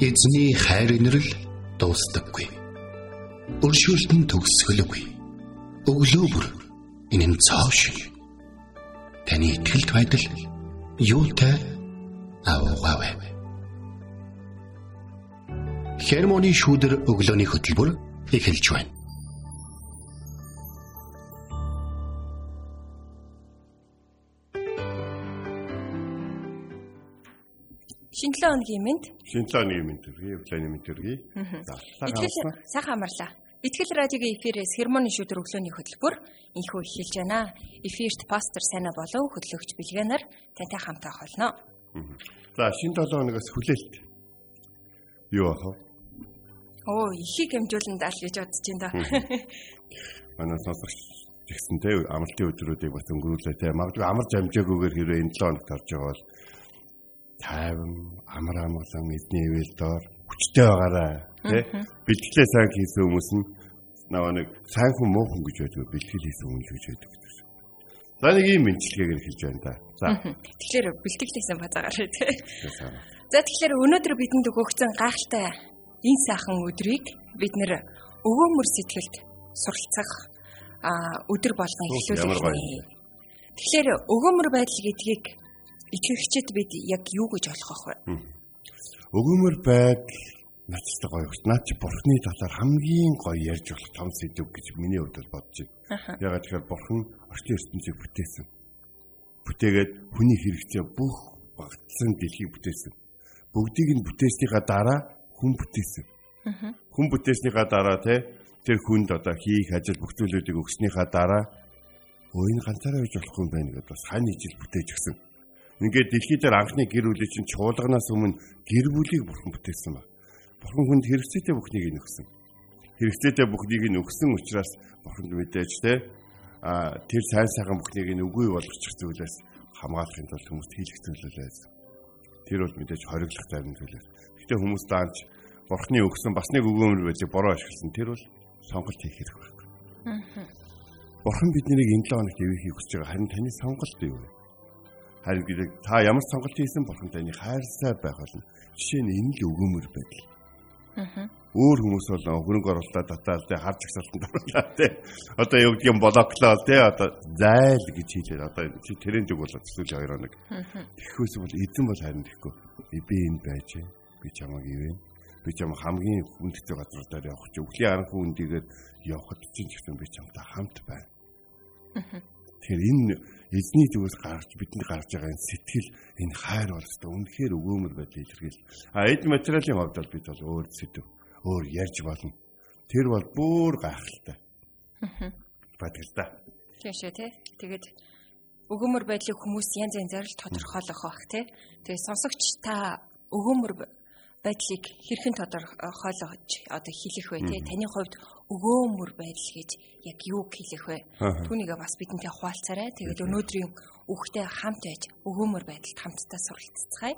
Эзний хайр инрэл дуустдаггүй. Өршөөлт нь төгсгөлгүй. Өглөө бүр энэ нь цоо шиг. Таны ихтгэлд байдал юутай аваагаа. Хермоны шүүдэр өглөөний хөтөлбөр эхэлж байна. Шинэ 7 өдрийн мэнд. Шинэ 7 өдрийн мэнд төргий, өглөөний мэнд төргий. Итгэл сайхан амарлаа. Итгэл радиогийн эфирээс хермоны шүдэр өглөөний хөтөлбөр инхүү эхэлж байна. Эфирт пастор Сайна болон хөтлөгч Билгэнаар тантай хамтаа холно. За шинэ 7 өнөөс хүлээлт. Юу ах вэ? Оо, ихийг хэмжүүлэн даал гэж бодож байна да. Манай сонсогч тэгсэн те амралтын өдрүүдийг бас өнгөрүүлээ те. Магадгүй амарч амжаагүйгээр хэрвээ энэ 7 өнөخت орж байгаа бол тайван амар амгалан эдний ивэл доор хүчтэй байгаарай тий бэлтгэлээ сайн хийсэн хүмүүс нь наваа нэг сайн хүн муу хүн гэж байдаг бэлтгэл хийсэн хүн гэж байдаг гэдэг. За нэг юм мэдчилгээгээр хэлж байна да. За. Тэгэхээр бэлтгэлээсэн базаагаар тий. За тэгэхээр өнөөдөр бидэнд өгөгдсөн гайхалтай энэ сайхан өдрийг бид нэр өвөөмөр сэтгэлд суралцах өдөр болгон эхлүүлэх. Тэгэхээр өвөөмөр байдал гэдгийг итгэгчид бид яг юу гэж олох вэ? Өгөөмөр байдал нацтай гоё. Наад чи бурхны талаар хамгийн гоё ярьж болох том сэдв гэж миний хувьд бодож байна. Ягаад тэгэхээр бурхан орчин ертөнцийг бүтээсэн. Бүтээгээд хүний хэрэгцээ бүх багтсан дэлхийг бүтээсэн. Бүгдийг нь бүтээснийхаа дараа хүн бүтээсэн. Хүн бүтээснийхаа дараа те тэр хүнд одоо хийх ажил бүх зүйлүүдийг өгснийхаа дараа өө энэ ганцаараа байж болохгүй юм байна гэдээ бас хань ижил бүтээж өгсөн. Ингээд дэлхий дээр анхны гэр бүлийн чинь чуулганаас өмнө гэр бүлийг бурхан бүтээсэн ба. Бурхан хүнд хэрэгцээтэй бүхнийг нь өгсөн. Хэрэгцээтэй бүхнийг нь өгсөн учраас бурханд мэдээж те а тэр сайн сайхан бүхнийг нь үгүй болгочих зүйлээс хамгаалахын тулд хүмүүст хийх зүйлээс тэр бол мэдээж хориглох зарим зүйлээс. Гэтэ хүмүүс даанч бурхны өгсөн бас нэг өгөөмөр байлыг бороо ашигласан тэр бол сонголт хийх хэрэг байхгүй. Бурхан биднийг энэ 7 хоногт ивэхийг хүсэж байгаа харин таны сонголт юу вэ? Харин гэдэг та ямар сонголт хийсэн бурхан таны хайрсаа байх болно. Жишээ нь энэ л өгөөмөр байдал. Аа. Өөр хүмүүс бол хөрөнгө оруулалтаа татаал тэ харж ихсалтанд оруулаа тэ. Одоо юу гэдэг юм блоклоо тэ одоо зайл гэж хэлээд одоо чи тренд үг болоод сүүлийн 2 хоног. Тэгэхээс бол эзэн бол харин тэгэхгүй. Би энэ байж би чамаг ивэн. Би чам хамгийн хүндтэй газруудаар явах чи өвлийн аранхуй үндийгээр явхад чинь гэсэн би чамтай хамт байна. Тэгэхээр энэ эзний зүгээс гарч бидэнд гарч байгаа энэ сэтгэл энэ хайр бол өстой үнэхээр өгөөмөр байдлыг илэрхийл. А эд материалын хувьд бол бид бол өөр сэдв өөр ярьж болно. Тэр бол бүр гайхалтай. Байдаг л да. Тийм шүү тий. Тэгээд өгөөмөр байдлыг хүмүүс янз янзаар л тодорхойлох бах тий. Тэгээд сонсогч та өгөөмөр байдлыг хэрхэн тодорхойлож одоо хэлэх вэ тий? Таны хувьд өгөөмөр байдал гэж яг юу хэлэх вэ? Түүнийгээ бас бидэнтэй хуваалцаарай. Тэгээд өнөөдрийн үхтэй хамт байж өгөөмөр байдалд хамтдаа суралццгаая.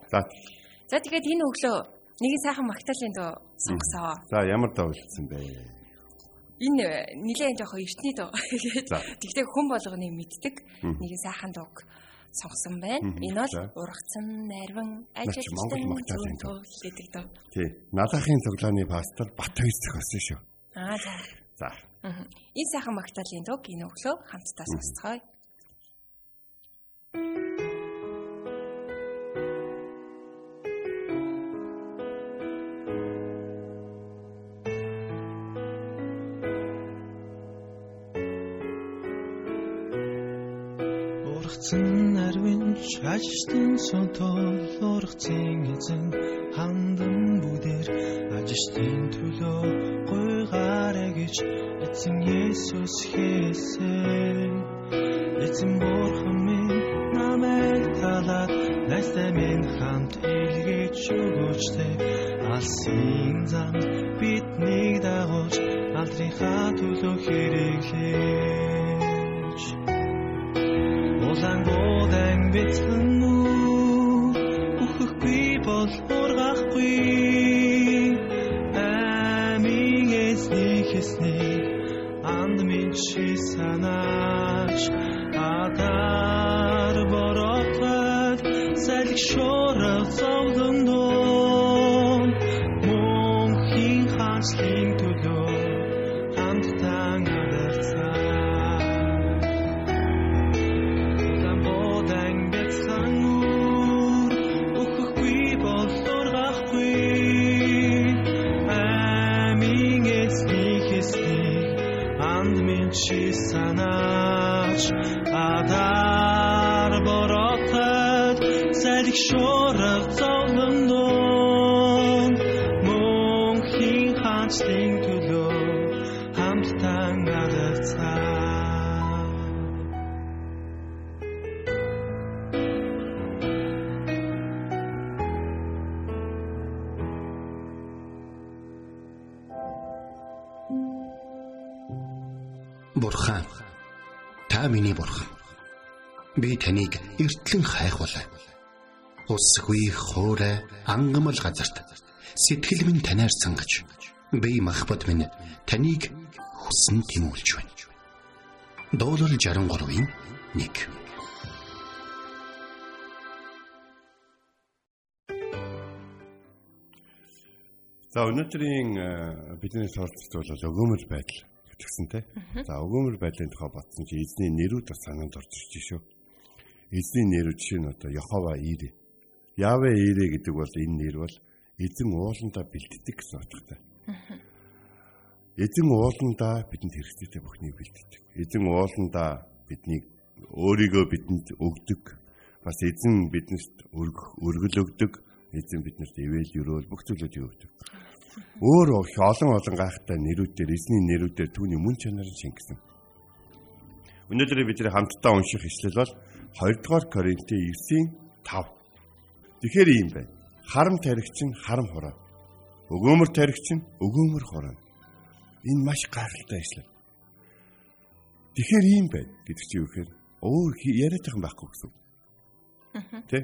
За. Тэгээд энэ өглөө нэгэн сайхан магтаалын дуу сонгосоо за ямар дуу хэлсэн бэ? Энэ нилээн жоохон эртний дуу тэгтээ хүн болгоны мэддэг. Нэгэн сайхан дууг сонгосон байна. Энэ бол ургацсан нарвин ажилтан магтаалын гэдэг дөө. Тий. Налахын цуглааны пастор Батхойс зохиосон шүү. Аа за. За. Энэ сайхан магтаалын дуу энэ өглөө хамтдаа сонсцгоё. ургацсан нарвинч ажиштын сонтол ургацын эзэн хандан бүдээр ажиштын төлөө гойгаарэ гэж эзэн Есүс хэлсэн. Эзэн бурхан минь намайг талаад найстай минь хамт илгээж өгөөчтэй. Алсын зам биднийг дагуулж алдрынхаа төлөө хэрэглээж улаангуудан бяцхан mittens. Таныг эртлэн хайхвалаа. Усгүй хоорой ангамл газарт сэтгэл минь танаар сангаж би махбат минь таныг хүсн тимүүлж байна. Дуурал 63-ийн 1 За өнөөдрийн э, бидний суралцалт бол өгөөмөр байдал гэдгсэнтэй. За өгөөмөр байдлын тухай бодсон чи эзний нэрүүд бас санаанд орж ирж шүү. Эзний нэрүүд жишээ нь одоо Йохова Ире. Явэ Ире гэдэг бол энэ нэр бол эзэн ууландаа бэлддэг гэсэн утгатай. Эзэн ууландаа бидэнд хэрэгцээтэй бүхнийг бэлддэг. Эзэн ууландаа биднийг өөрийгөө бидэнд өгдөг. Бас эзэн биднэрт өргөл өгдөг. Эзэн биднэрт ивэл өрөөл бүх зүйлүүдийг өгдөг. Өөр олон олон гайхалтай нэрүүдээр эзний нэрүүдээр түүний мөн чанарыг шингэсэн. Өнөөдөр бид хамтдаа унших ишлэл бол 2 дугаар Коринтын 9-ийн 5. Тэгэхээр ийм байна. Харам таригч нь харам хураа. Өгөөмөр таригч нь өгөөмөр хураа. Энэ маш гайхалтай ишлэл. Тэгэхээр ийм байна гэдэг чи юу гэхээр өөр яриад байгаа юм байхгүй гэсэн. Тэ?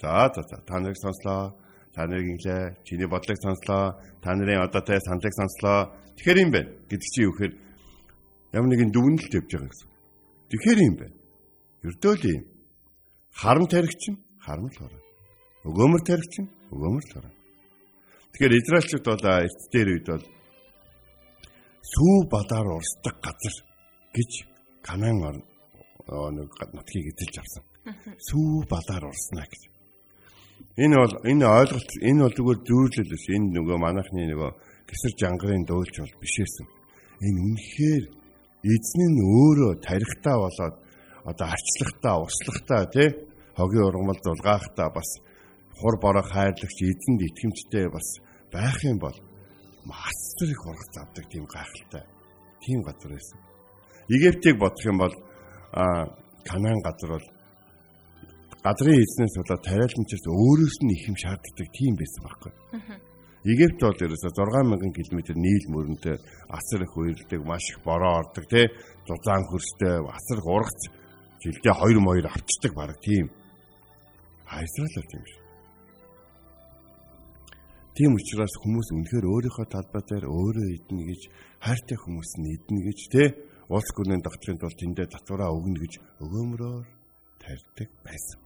За за за та нарыг сонслоо та нарыг инглээ чиний бодлыг сонслоо та нарын одоотой саналыг сонслоо тэгэхээр юм байна гэдэг чи юу гэхээр ямар нэгэн дүгнэлт явж байгаа гэсэн тэгэхээр юм байна ердөө л юм харам таригч нь харам л хороо өгөөмөр таригч нь өгөөмөр л хороо тэгэхээр израилчууд бол эрт дээр үед бол сүү бадаар урсдаг газар гэж канаан нэг нутгийг эзэлж авсан. Сүү бадаар урснаа гэж. Энэ бол энэ ойлголт энэ бол зүгээр зүйрлэл биш. Энэ нөгөө манайхны нөгөө гисэр жангарын дөөлч бол бишээсэн. Энэ үнэхээр эзэн нь өөрөө тарихтаа болоод одоо арчлахтаа, услахтаа тий хогийн ургамал дулгаахтаа бас хур бороо хайрлагч эзэнд итгэмжтэй бас байх юм бол мастер их ургац авдаг тийм гайхалтай тийм газар байсан. Египтийг бодох юм бол а Канаан газар бол газрын эзнээс болоод тариалмчаас өөрөөс нь их юм шаарддаг тийм байсан байхгүй. Египт бол ерөөсө 6000 км нийл мөрөнтэй асар их үерлдэг, маш их бороо ордог тий. Зузаан хөрстэй, асар их ургац жилдээ 2 моёр авчдаг баг тийм. Бол тийм шүү. Тийм учраас хүмүүс үнэхээр өөрийнхөө талбай дээр өөрөө идэнэ гэж хайртай хүмүүс нь идэнэ гэж тий. Улс гүрний доктринт бол тэндээ татвараа өгнө гэж өгөөмрөөр тарьдаг байсан.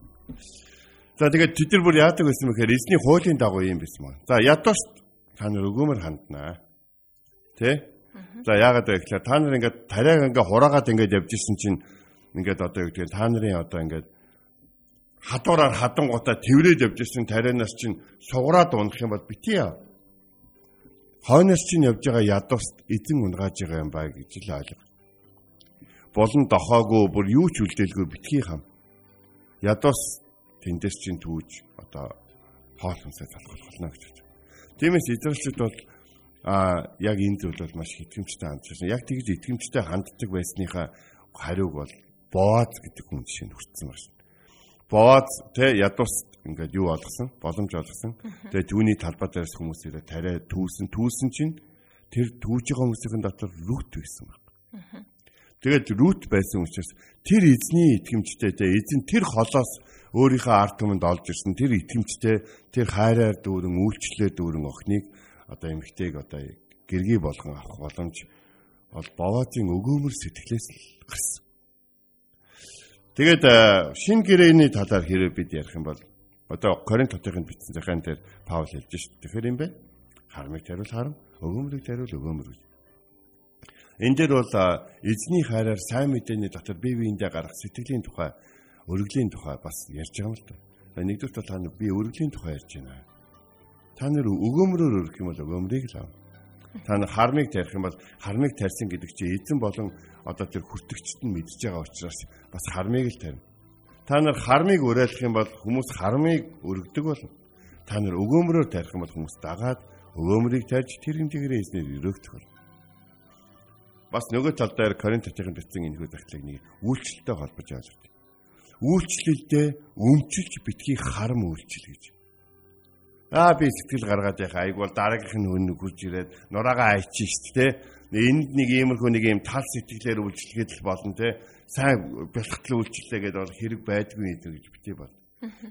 За тэгээд тэд нар бүр яадаг байсан бэхээр эзний хуулийн дагуу юм байсан маа. За ядууш та нар өгөөмөр ханднаа. Тэ? За яагаад вэ гэхээр та нар ингээд тариаг ингээд хураагаад ингээд явж исэн чинь ингээд одоо юу гэдэг та нарын одоо ингээд хадуураар хадангуудаа тэврээд явж исэн тарианаас чинь сугараад унах юм бол битгий яа. Хойноос чинь явж байгаа ядууст эзэн унгааж байгаа юм бай гэж л ойлго. Болон дохоогүй бүр юу ч үлдээлгүй битгий хам ядуус тэндээс чинь түүж одоо хоол хүнсээ залгах болно гэж байна. Тиймээс эзэрлчүүд бол а яг энэ зүйл бол маш итгэмжтэй хандж байна. Яг тэгж итгэмжтэй ханддаг байсныхаа хариуг бол Боаз гэдэг хүн жишээ нь хүртсэн байна шин. Боаз тэ ядуус ингээд юу олгосон? Боломж олгосон. Тэгээ түүний талбай дээрс хүмүүс ирээ тариа түүсэн түүсэн чинь тэр түүж байгаа хүмүүсийн дотор рут байсан байна. Тэгээд рут байсан учраас тэр эзний итгэмжтэй те эзэн тэр холоос өөрийнхөө ард түмэнд олж ирсэн тэр итгэмжтэй тэр хайраар дүүрэн үйлчлэлээр дүүрэн охиныг одоо эмэгтэйг одоо гэргий болгон авах боломж бол Бовазын өгөөмөр сэтгэлээс л гарсан. Тэгээд шин гэрээний талаар хэрэг бид ярих юм бол одоо Коринт хотын бичсэн захиан дээр Паул хэлж шít. Тэгэхээр юм бэ? Харамыг тариул харам, өгөөмрийг тариул өгөөмөр гэж. Энэ дээр бол эзний хайраар сайн мэдээний дотор бие биендээ гарах сэтгэлийн тухай, өргөлийн тухай бас ярьж байгаа юм л да. Нэгдүгээр бол та нар би өргөлийн тухай ярьж байна. Та нар өгөөмрөөр өргөх юм бол өгөөмрийг л ав. Та нар хармыг тарих юм бол хармыг тарьсан гэдэг чинь эзэн болон одоо тэр хүртэгчд нь мэдж байгаа учраас бас хармыг л тарина. Та нар хармыг уриалах юм бол хүмүүс хармыг өргөдөг болно. Та нар өгөөмрөөр тарих юм бол хүмүүс дагаад өгөөмрийг тарьж тэр хэмжээгээр эзнэр өрөөгдөх болно. Бас нөгөө тал дээр Коринтотын бичсэн энэхүү загтлыг нэг үйлчлэлтэй холбож ойлгох. Үйлчлэлдээ өмчилж битгий харам үйлчил гэж. Аа би сэтгэл гаргаад яхаа айг бол дараагийнх нь хүн хурж ирээд нураагаа айчих шүү дээ. Энд нэг иймэрхүү нэг юм тал сэтгэлээр үйлчлэгээд л болно те. Сайн бэлтгэл үйлчлэлээ гэдээ бол хэрэг байдгүй гэдэг гэж битээ бол.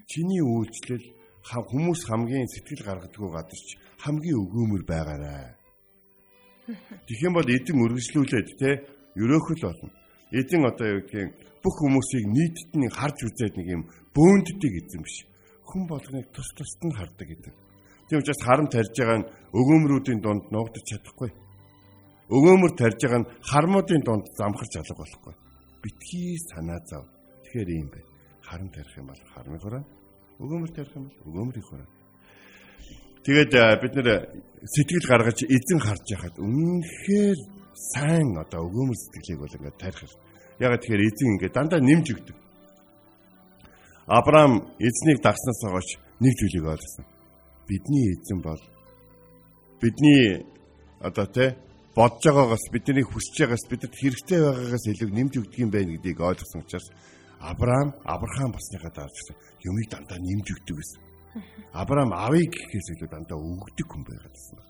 Чиний үйлчлэл хүмүүс хамгийн сэтгэл гаргадаггүй гадарч хамгийн өгөөмөр байгаарай. Тэгэх юм бол эдэн үргэлжлүүлээд те ерөөхөл болно. Эдэн одоо юу гэдгийг бүх хүмүүсийг нийтэд нь харж үзээд нэг юм бөөнддөг эзэн биш хүн болгоныг тус тусад нь хардаг гэдэг. Тийм учраас харам тарьж байгаа нь өгөөмрүүдийн дунд нуугдаж чадахгүй. Өгөөмөр тарьж байгаа нь хармуудын дунд замхарч алга болохгүй. Битгий санаа зов. Тэгэхээр ийм бай. Харам тарих юм бол хармын хураа. Өгөөмөр тарих юм бол өгөөмрийн хураа. Тэгээд бид нэр сэтгэл гаргаж эзэн харж яхад үнэхээр сайн одоо өгөөмөр сэтгэлийг бол ингээд тарих. Ягаад тэгэхээр эзэн ингээд дандаа нэмж өгдөг. Авраам эзнийг дагснаас хойш нэг зүйлийг ойлгосон. Бидний эзэн бол бидний одоо тэ бодож байгаагаас бидний хүсэж байгаас бидэд хэрэгтэй байгаагаас илүү нэмж өгдөг юм байна гэдгийг ойлгосон учраас Авраам Авраам басныхаа дараач юмыг дандаа нэмж өгдөг гэсэн. Авраам авъя гэхээс илүү дандаа өгдөг хүн байгаад байна.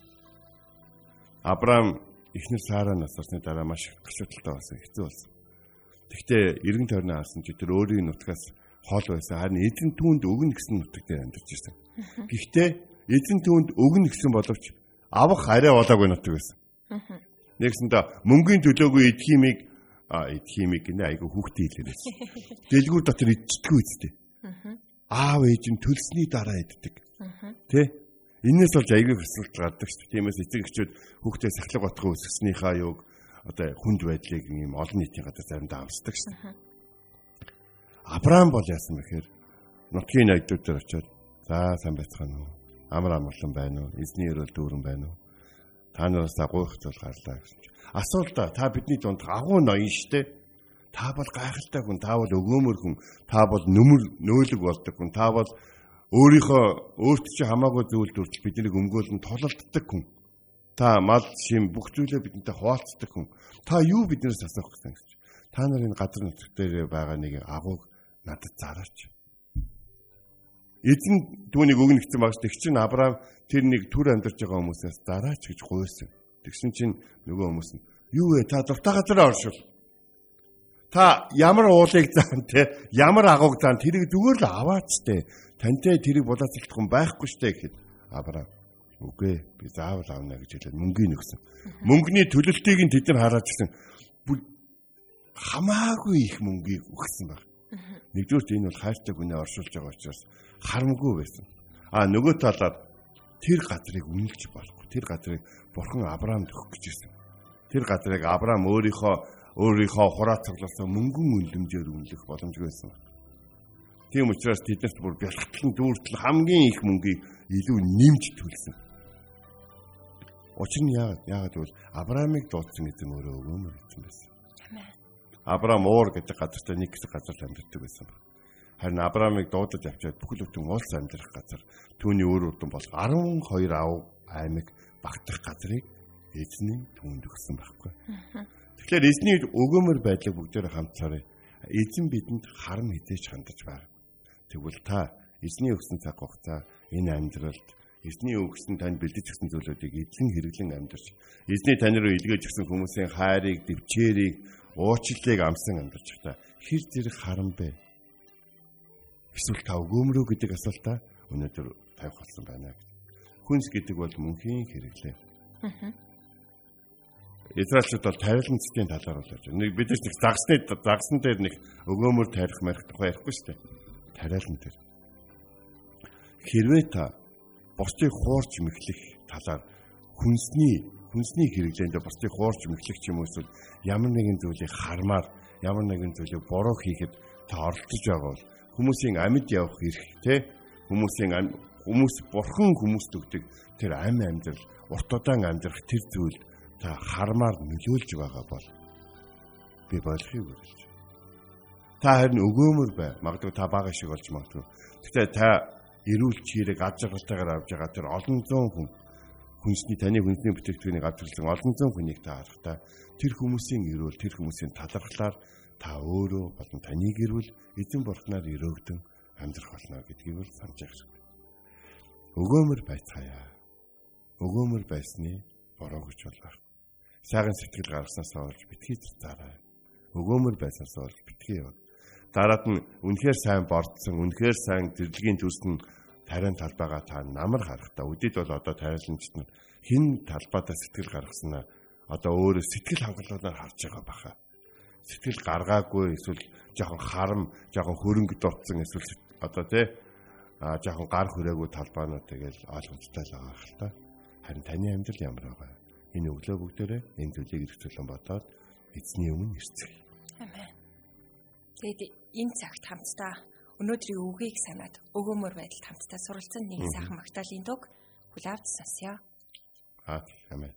Авраам эхнэр Сара насарсны дараа маш гашуудлаа болсон хэцүү болсон. Гэхдээ эргэн тойрноо алсан чи тэр өөрийн нутгаас хол байсан. Харин эзэн түүнд өгнө гэсэн нутаг дээр амьдарч ирсэн. Гэхдээ эзэн түүнд өгнө гэсэн боловч авах арай болоогүй нутаг байсан. Нэгсэндээ мөнгөний төлөөгүй эдхимийг эдхимийг гинэ айгу хүүхдээ хэлээрээс. Дэлгүүр дотор идчихгүй үстэй. Аав ээж нь төлсний дараа иддэг. Тэ? Энээс болж айгүй хэсэлт гардаг шүү. Тиймээс эцэг эхчүүд хүүхдээ сахлах батган үсгэснийхаа юг одоо хүнд байдлыг ийм олон нийтийн гадар заримдаа амсдаг шүү. Авраам бол яасан бэхээр нутгийн найдууд дээр очиод за сайн байцгаана уу? Амар амарлан байна уу? Эзний өрөөл дүүрэн байна уу? Та нараас агуух зүйл гарлаа гэсэн чинь. Асуулт та бидний дунд агуу ноён штэ. Та бол гайхалтай хүн, та бол өгөөмөр хүн, та бол нүмер нөөлөг болдог хүн, та бол өөрийнхөө өөрт чи хамаагүй зүйлд хүртэл биднийг өмгөөлн тололддог хүн. Та мал шим бүх зүйлээ бидэнтэй хуваалцдаг хүн. Та юу биднээс асуух гэсэн гэж. Та нар энэ газар нутаг дээр байгаа нэг агууг надад зараач. Эзэн түүнийг өгнө гэсэн багш тэг чинь Авраам тэр нэг түр амьдарч байгаа хүмүүсээс зараач гэж гуйсан. Тэгсэн чинь нөгөө хүмүүс нь юу вэ та дуртай газар оршил. Та ямар уулыг заан те ямар агууг заан тэрийг зүгээр л аваач те. Тантай тэрийг булаацлах хүн байхгүй штэ гэхэд Авраам үгүй би заавал авна гэж хэлээд мөнгөний өгсөн. Мөнгөний төлөлтийг нь тэд нар хараад гисэн хамаагүй их мөнгийг өгсөн баг. Нэгдүгürt энэ бол хайртай хүнээ оршуулж байгаа учраас харамгүй байсан. А нөгөө талаар тэр газрыг үнэлж болохгүй. Тэр газрыг бурхан Авраамд өгөх гэж ирсэн. Тэр газрыг Авраам өөрийнхөө өөрийнхөө хураа цугласан мөнгөн үнэлэмжээр үнэлэх боломжгүй байсан. Тийм учраас тэднэрт бүр бэлтгэн дүүртэл хамгийн их мөнгийг илүү нэмж төлсөн. Учир нь яагаад яагаад гэвэл Авраамыг дуудсан эзэн өөрөө өгөөмөр гэсэн байсан. Авраам уур гэдэг газартай нэг хэсэг газар амьдардаг байсан байна. Харин Авраамыг дуудаж авчиад бүхэл бүтэн уулс амьдрах газар түүний өөр үрдэн бол 12 ав аймаг багтах газрыг эзний түүнд өгсөн байхгүй. Тэгэхээр эзний өгөөмөр байдлыг бүгдээр хамтсараа эзэн бидэнд харам хизээж хандаж байна. Тэгвэл та эзний өгсөн цаг хугацаа энэ амьдралд эзний өгсөн танд бэлдэж өгсөн зүйлүүдийг эзэн хэрэглэн амьдарч эзний тань руу илгээж өгсөн хүмүүсийн хайрыг, дэвчээрийг уучлалыг амсан амьдарч та хэр зэрэг харам бэ? Эсвэл та өгөөмрөө гэдэг асуултаа өнөөдөр тавих болсон байна. Хүнс гэдэг бол мөнхийн хэрэглээ. Израильчууд бол тариланцгийн талаар бол байна. Нэг бид нэг загсны загсан дээр нэг өгөөмөр тарих марих тухай ярихгүй шүү дээ. Тарилан дээр. Хэрвээ та бусдыг хуурч мэхлэх талаар хүнсний хүнсний хэрэглээнд бусдыг хуурч мэхлэх юм эсвэл ямар нэгэн зүйлийг хармаар ямар нэгэн зүйлийг буруу хийхэд та оролдож байгаа бол хүмүүсийн амьд явах эрх те хүмүүсийн хүмүүс бурхан хүмүүст өгдөг тэр амь амьдрал урт удаан амьдрах тэр зүйл та хармаар нөлөөлж байгаа бол би болохыг хүсэж. Та харин өгөөмөр бай. Магадгүй та бага шиг болж магадгүй. Гэхдээ та эрүүл чирэг аж аргалтайгаар авж байгаа тэр олон зуун хүн хүнсний таны хүнсний бүтээгдэхүүнийг авчирсан олон зуун хүнийг та харахтаа тэр хүмүүсийн эрүүл тэр хүмүүсийн талархлаар та өөрөө болон таныг эрүүл эзэн бурхнаар өрөөгдөн амьдрах болно гэдгийг бол санаж явах. Өгөөмөр байцгаая. Өгөөмөр байсны бороо гэж болгоо. Сайхан сэтгэл гаргаснаас олж битгий зартаарай. Өгөөмөр байснаас олж битгий яв. Дараад нь үнэхээр сайн бордсон, үнэхээр сайн зэрлэгийн төс нь тариан талбайгаа та намар харахтаа үдид бол одоо тайралнчт нь хин талбайдаа сэтгэл гаргаснаа одоо өөрөө сэтгэл хангалуунаар харж байгаа баха. Сэтгэл гаргаагүй эсвэл жоохон харам, жоохон хөрөнгө дурдсан эсвэл одоо тий а жоохон гар хүрээгүй талбаанууд тэгэл ойлгомжтой л байгаа хэл та. Харин таны амьдрал ямар байгаа? Энэ өглөө бүгдээрээ энэ зүйлийг эргцүүлэн бодоод эзний өмнө ирцгээе. Амен. Тэгээд энэ цагт хамтдаа өнөөдрийн үгийг санаад өгөөмөр байдалд хамтдаа суралцсан нэг сайхан магтаалын дуг хүлээвч сонсё. Аа, амен.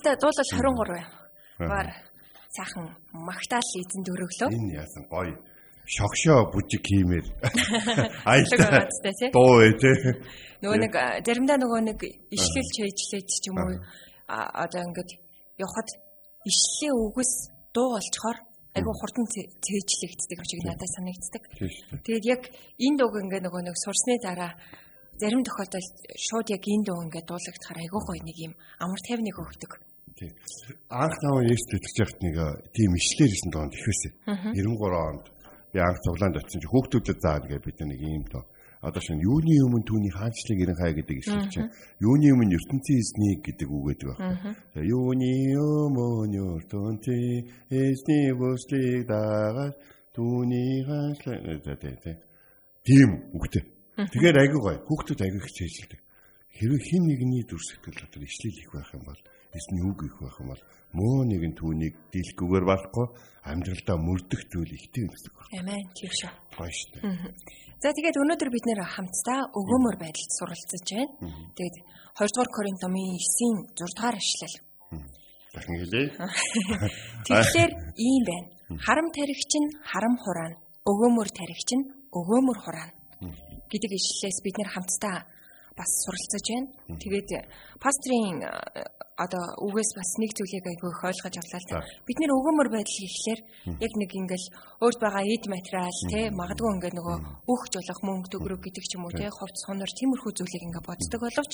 Хамтдаа дуулал 23 баар сайхан магтаал эзэнд өргөлөө. Энэ яасан? Гоё. Шогшоо бүжиг хиймээр тий. дуу ээ тий. Нөгөө нэг заримдаа нөгөө нэг ишлэл чэйжлээд ч юм уу. Одоо ингээд явхад ишлэлийн үгс дуу болчоор айгүй хурдан цэ- цээжлэгддэг юм шиг надад санагддаг. Тэгээд яг энэ дууг ингээ нөгөө нэг сурсны дараа зарим тохиолдолд шууд яг энэ дуу ингээ дуулагдахаар айгүй гоё нэг юм амар тайвныг өгдөг. Тийм. Анх наваа Есүс төтгөж яхад нэг э, тийм ишлэр исэн доонд ихвэсэ. 93 онд би анх цуглаанд очсон чи хүүхдүүдэд заа гэж бид нэг юм доо. Одоо шинэ юуны өмнө түүний хаанчлаг ирэн хай гэдэг ишлэл чинь юуны өмнө ертөнцийн эзнийг гэдэг үг гэдэг байна. Тэгээ юуны өмнө ертөнцийн эзний бүслийг дагаад түүний хаанчлаг гэдэг тийм үгтэй. Тэгэхээр айгүй гоё. Хүүхдүүд айгүй хичээжилдэг. Хэрвээ хин нэгний дүр сэтгэл дотор ишлэл их байх юм бол эсний үг их байх юм бол муу нэгэн түүнийг дийлэхгүйгээр болохгүй амьдралдаа мөрдөх зүйл ихтэй гэсэн үг. Амен тийм шүү. Гоё шүү. За тэгээд өнөөдөр бид нэр хамтдаа өгөөмөр байдалд суралцж байна. Тэгээд 2 дугаар Коринт номын 9-ийн 6 дугаар ишлэл. Дахин хэлээ. Тэгэхээр ийм байна. Харам таригч нь харам хураана. Өгөөмөр таригч нь өгөөмөр хураана. гэдэг ишлэлээс бид нэр хамтдаа бас суралцж байна. Тэгээд пастрийн э, одоо үгээс бас нэг зүйлийг айгүй их ойлгож авлаа л да. Бид нэр өгөөмөр байдал гэхлээр яг нэг ингээл өөрт байгаа эд материал те магадгүй ингээд нөгөө өөх жолох мөнгө төгрөг гэдэг ч юм уу те ховц сонор тиймэрхүү зүйлийг ингээд боддог боловч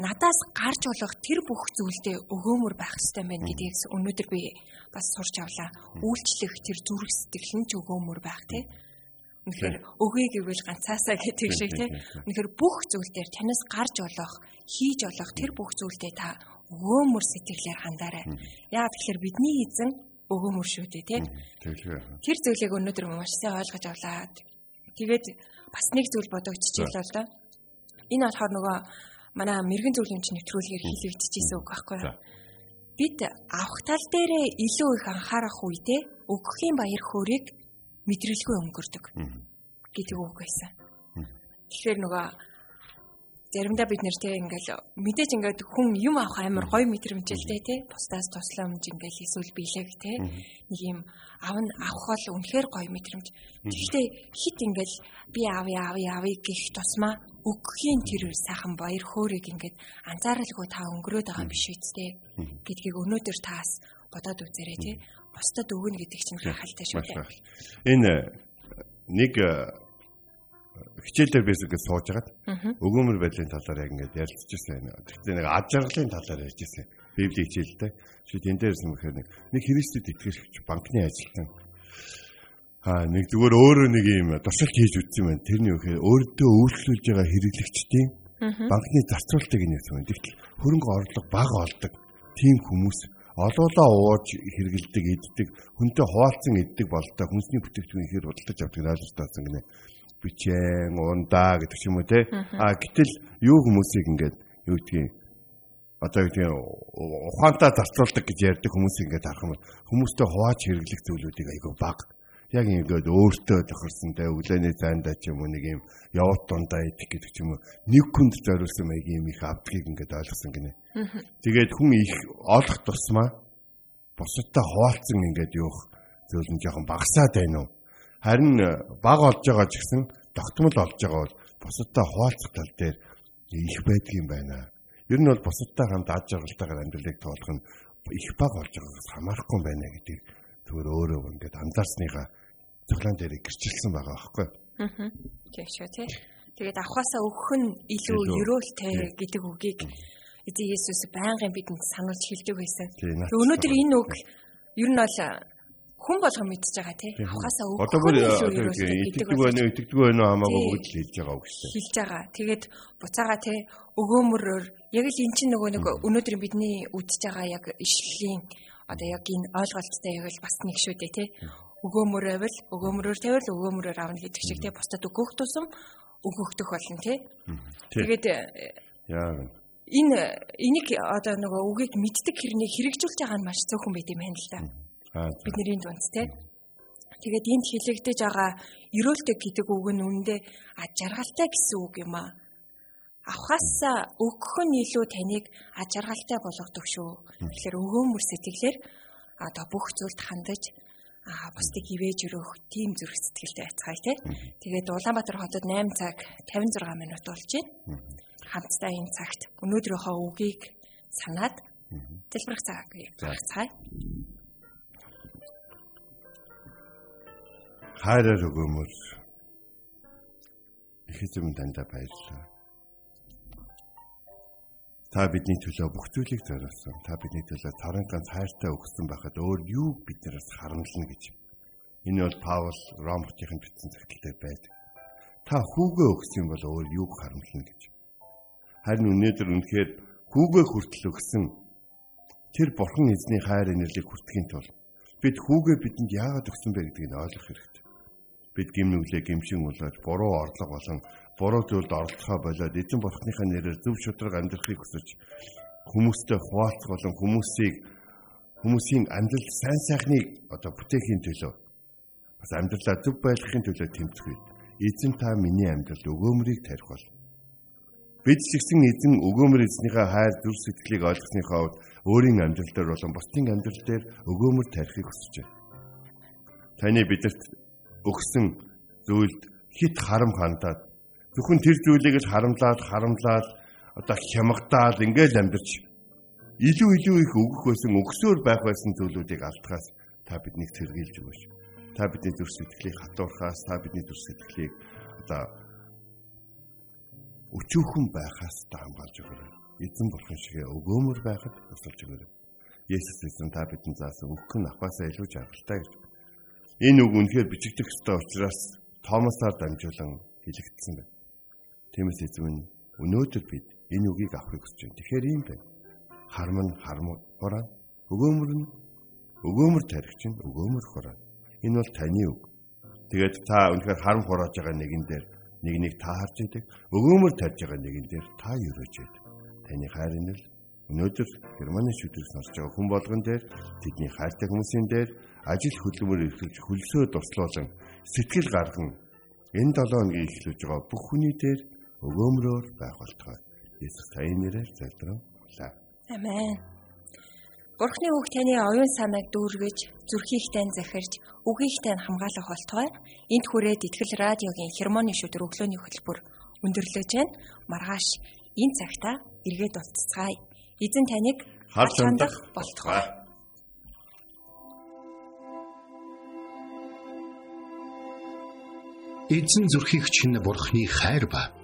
надаас гарч болох тэр бүх зүйлдээ өгөөмөр байх хэрэгтэй байна гэдгийг өнөөдөр би бас сурч авлаа. Үйлчлэх тэр зүрх сэтгэл нь ч өгөөмөр байх тий. Үнэхээр өгье гэвэл ганцаасаа гэдэг шиг тий. Үнэхээр бүх зүйл дээр танаас гарч болох, хийж болох тэр бүх зүйлдээ та өгөөмөр сэтгэлээр хандаарай. Яагаад тэгэхээр бидний эзэн өгөөмөр шүү дээ тий. Тэгэхээр Тэр зүйлийг өнөөдөр маш сайн ойлгож авлаа. Тэгээд бас нэг зүйл бодогдчихлээ л доо. Энэ болохоор нөгөө манай мэрэгэн зөвлөмж нэвтрүүлгээр хилэгдчихсэн үг байхгүй юу? Бид авах тал дээрээ илүү их анхаарах үедээ өгөхийн баяр хөөргийг мэдрэлгүй өнгөрдөг. Гэдэг үг байсан. Тэгэхээр нөгөө заримдаа бид нэр те ингээл мэдээж ингээд хүн юм авах амар гоё мэдрэмжэлтэй те. Бусдаас тусламж ингээл эсвэл бэлэг те. Нэг юм авна авах бол үнэхээр гоё мэдрэмж. Гэхдээ хит ингээл би авъя авъя авъя гэх тусмаа өгөхийн тэр сайхан баяр хөөргийг ингээд анзааралгүй та өнгөрөөд байгаа биш үсттэй гэдгийг өнөөдөр таас бодоод үзээрэй те бусдад өгнө гэдэг чинь гайхалтай шүү дээ. Энэ э, нэг э, хичээлээр бэсэг гэж сууж хагаад өгөөмөр байдлын талаар яг ингээд ярилцчихсан. Тэгтээ нэг ад жаргалын талаар ярьжсэн. Библийн хичээлдээ. Чи тэн дээрс юм гэхээр нэг Христэд итгэж банкны ажилтан Аа нэг зүгээр өөрөө нэг юм туршилт хийж үзсэн юм байна. Тэрний үхээр өөртөө өөрчлүүлж байгаа хэрэглэгчдийн банкны зарцуулалтыг байна. Тэгтэл хөрөнгө орлого бага олдог тийм хүмүүс олоолаа ууж хэрэгэлдэг, иддэг, хүнтэй хуваалцсан иддэг болтой хүнсний бүтээгдэхүүн ихээр худалдаж авдаг наалжтаасан гинэ. Бичэн, ундаа гэдэг ч юм уу те. Аа гэтэл юу хүмүүсийг ингээд юу гэдгийг одоо юу гэдэг ухаантай зарцуулдаг гэж ярьдаг хүмүүс ингээд харах юм бол хүмүүстэй хувааж хэрэглэх зүйлүүдийг айгүй бага яг ингээд өөртөө тохирсонтай өглөөний зайндаа ч юм уу нэг юм явт дундаа идэх гэдэг ч юм уу нэг хүнд зориулсан маяг юм их авдгийг ингээд ойлгосон гинэ. Тэгээд хүн их олох тусмаа бусадтай хуваалцсан ингээд юух зүйл нь жоохон багасаад байна уу? Харин э, бага олж байгаа ч гэсэн тогтмол олж байгаа бол бусадтай хуваалцах тал дээр их байдаг юм байна. Ер нь бол бусадтай хамт аж аргалтайгаар амьдралыг тоолох нь их бага олж байгаагаас хамаарахгүй байна гэдэг зүгээр өөрөө ингээд анзаарсныгаа цоглаан дээр гэрчилсэн байгаа байхгүй. Аа. Тийм шүү тий. Тэгээд авахаасаа өгөх нь илүү ерөөлтэй гэдэг үгийг эзэн Есүс байнгын бидэнд сануулж хэлдэг байсан. Өнөөдөр энэ үг ер нь бол хүн болгон мэдж байгаа тий. Авахаасаа өгөх Одоо бүр нь э, итгэдэг байна уу, итгэдэг байна уу хамаагүй бүгд л хэлж байгаа үг шүү хэлж байгаа. Тэгээд буцаага тий өгөөмөрөөр яг л эн чинь нөгөө нэг өнөөдөр бидний үдчихэж байгаа яг ишлэлийн одоо яг энэ ойлголттой яг л бас нэг шүү дээ тий. Өгөөмөр байвал өгөөмөрөөр тавил өгөөмөрөөр авна гэдэг шиг тий. Бусдад өгөх тусам өгөхдөх болно тий. Тэгээд э, Яа. энэ энийг одоо нөгөө үгийг мэддэг хэрнийг хэрэгжүүлж байгаа нь маш цөөхөн байт юм байна л да. Бидний дунд тий. Тэгээд энд хэлэгдэж байгаа ерөөлтэй гэдэг үг нь үнэндээ аж жаргалтай гэсэн үг юм аа. Авахаас өгөх нь илүү таныг аж жаргалтай болгодог шүү. Тэгэхээр өгөөмөр сэтгэлээр одоо бүх зүйлд хандаж аа бусдыг ивэж өрөөх тийм зүрх сэтгэлтэй байцгаая тий. Тэгээд Улаанбаатар хотод 8 цаг 56 минут болж байна. Хамтдаа энэ цагт өнөөдрийнхөө үгийг санаад Дэлбэрэх цаг цай. хайраар өгөөмөр их эзэм дандаа баярлалаа. Та бидний төлөө бүх зүйлийг зориулсан. Та бидний төлөө царан ганц хайртай өгсөн байхад өөр юу биднээс харамлна гэж. Энэ бол Паул Ромчийн бичсэн цагттай байдаг. Та хүүгээ өгсөн юм бол өөр юуг харамлна гэж. Харин өнөөдөр үнэхээр хүүгээ хүртэл өгсөн тэр бурхан эзний хайр инэрлийг хүртэхийн тулд бид хүүгээ бидэнд яагаад өгсөн бэ гэдгийг ойлгох хэрэгтэй бид гимнүглээ гимшин болоод буруу орлого болон буруу зүйлд оролцохоо болоод эзэн бурхныхаа нэрээр зөв шударга амьдрахыг хүсэж хүмүүстэй хуваалцах болон хүмүүсийг хүмүүсийн амьдрал сайн сайхныг одоо бүтээхийн төлөө бас амьдралаа зөв байлгахын төлөө тэмцэх эзэн та миний амьдралд өгөөмрийг тарих бол бид ч гэсэн эзэн өгөөмөр эзнийхээ хайр зүр сэтгэлийг ойлгосныхоо хувьд өөрийн амьдрал дээр болон бусдын амьдрал дээр өгөөмөр тарихыг хүсэж байна. Таны бидэрт өгсөн зүйлд хит харам хандаад зөвхөн тэр зүйлийг л харамлаад харамлаад одоо хямгадаад ингээл амьдарч илүү илүү их өгөх байсан өгсөөр байх байсан зүйлүүдийг алдахаас та биднийг сэргийлж өгөөш. Та бидний зүрх сэтгэлийг хатуурхаас та бидний зүрх сэтгэлийг одоо өчүүхэн байхаас та хамгаалж өгөөрэй. Эзэн бурхан шигээ өгөөмөр байхад тусалж өгөөрэй. Есүс эзэн та бидэнд заасан өгөх нь авахаасаа илүү жаргалтай гэж Энэ үг үнэхээр бичигдэх ёстой учраас Томасаар дамжуулан хэлэгдсэн байна. Тиймээс эзэн өнөөдөр бид энэ үгийг авахыг хүсэж байна. Тэгэхээр ийм байна. Харам нь хармураа, өгөөмөр нь өгөөмөр тарих чинь өгөөмөр хураа. Энэ бол таны үг. Тэгээд та үнэхээр харам хурааж байгаа нэгэн дээр нэг нэг та харж идэг. Өгөөмөр тарьж байгаа нэгэн дээр та ерөөж идэг. Таны хайр нь л өнөөдөр Германы шүдрээс орж байгаа хүн болгон дээр тэдний хайртай хүмүүсийн дээр ажил хөдөлмөр эрхэлж хөлсөө туслуулан сэтгэл гарган энэ 7 өдрийн эхлэж байгаа бүх хүний дээр өгөөмрөөр байх болтугай. Есүс таны нэрээр залбирлаа. Амен. Бурхны үг таны оюун санааг дүүргэж, зүрхийгтэй захирж, үгийгтэй хамгаалах болтугай. Энд хүрээд Итгэл радиогийн хермоны шүдэр өглөөний хөтөлбөр өндөрлөж байна. Маргааш энэ цагта эргээд уулзцгаая. Эзэн таныг Харж хандах болтугай. Эзэн зүрхийг чинь бурхны хайр ба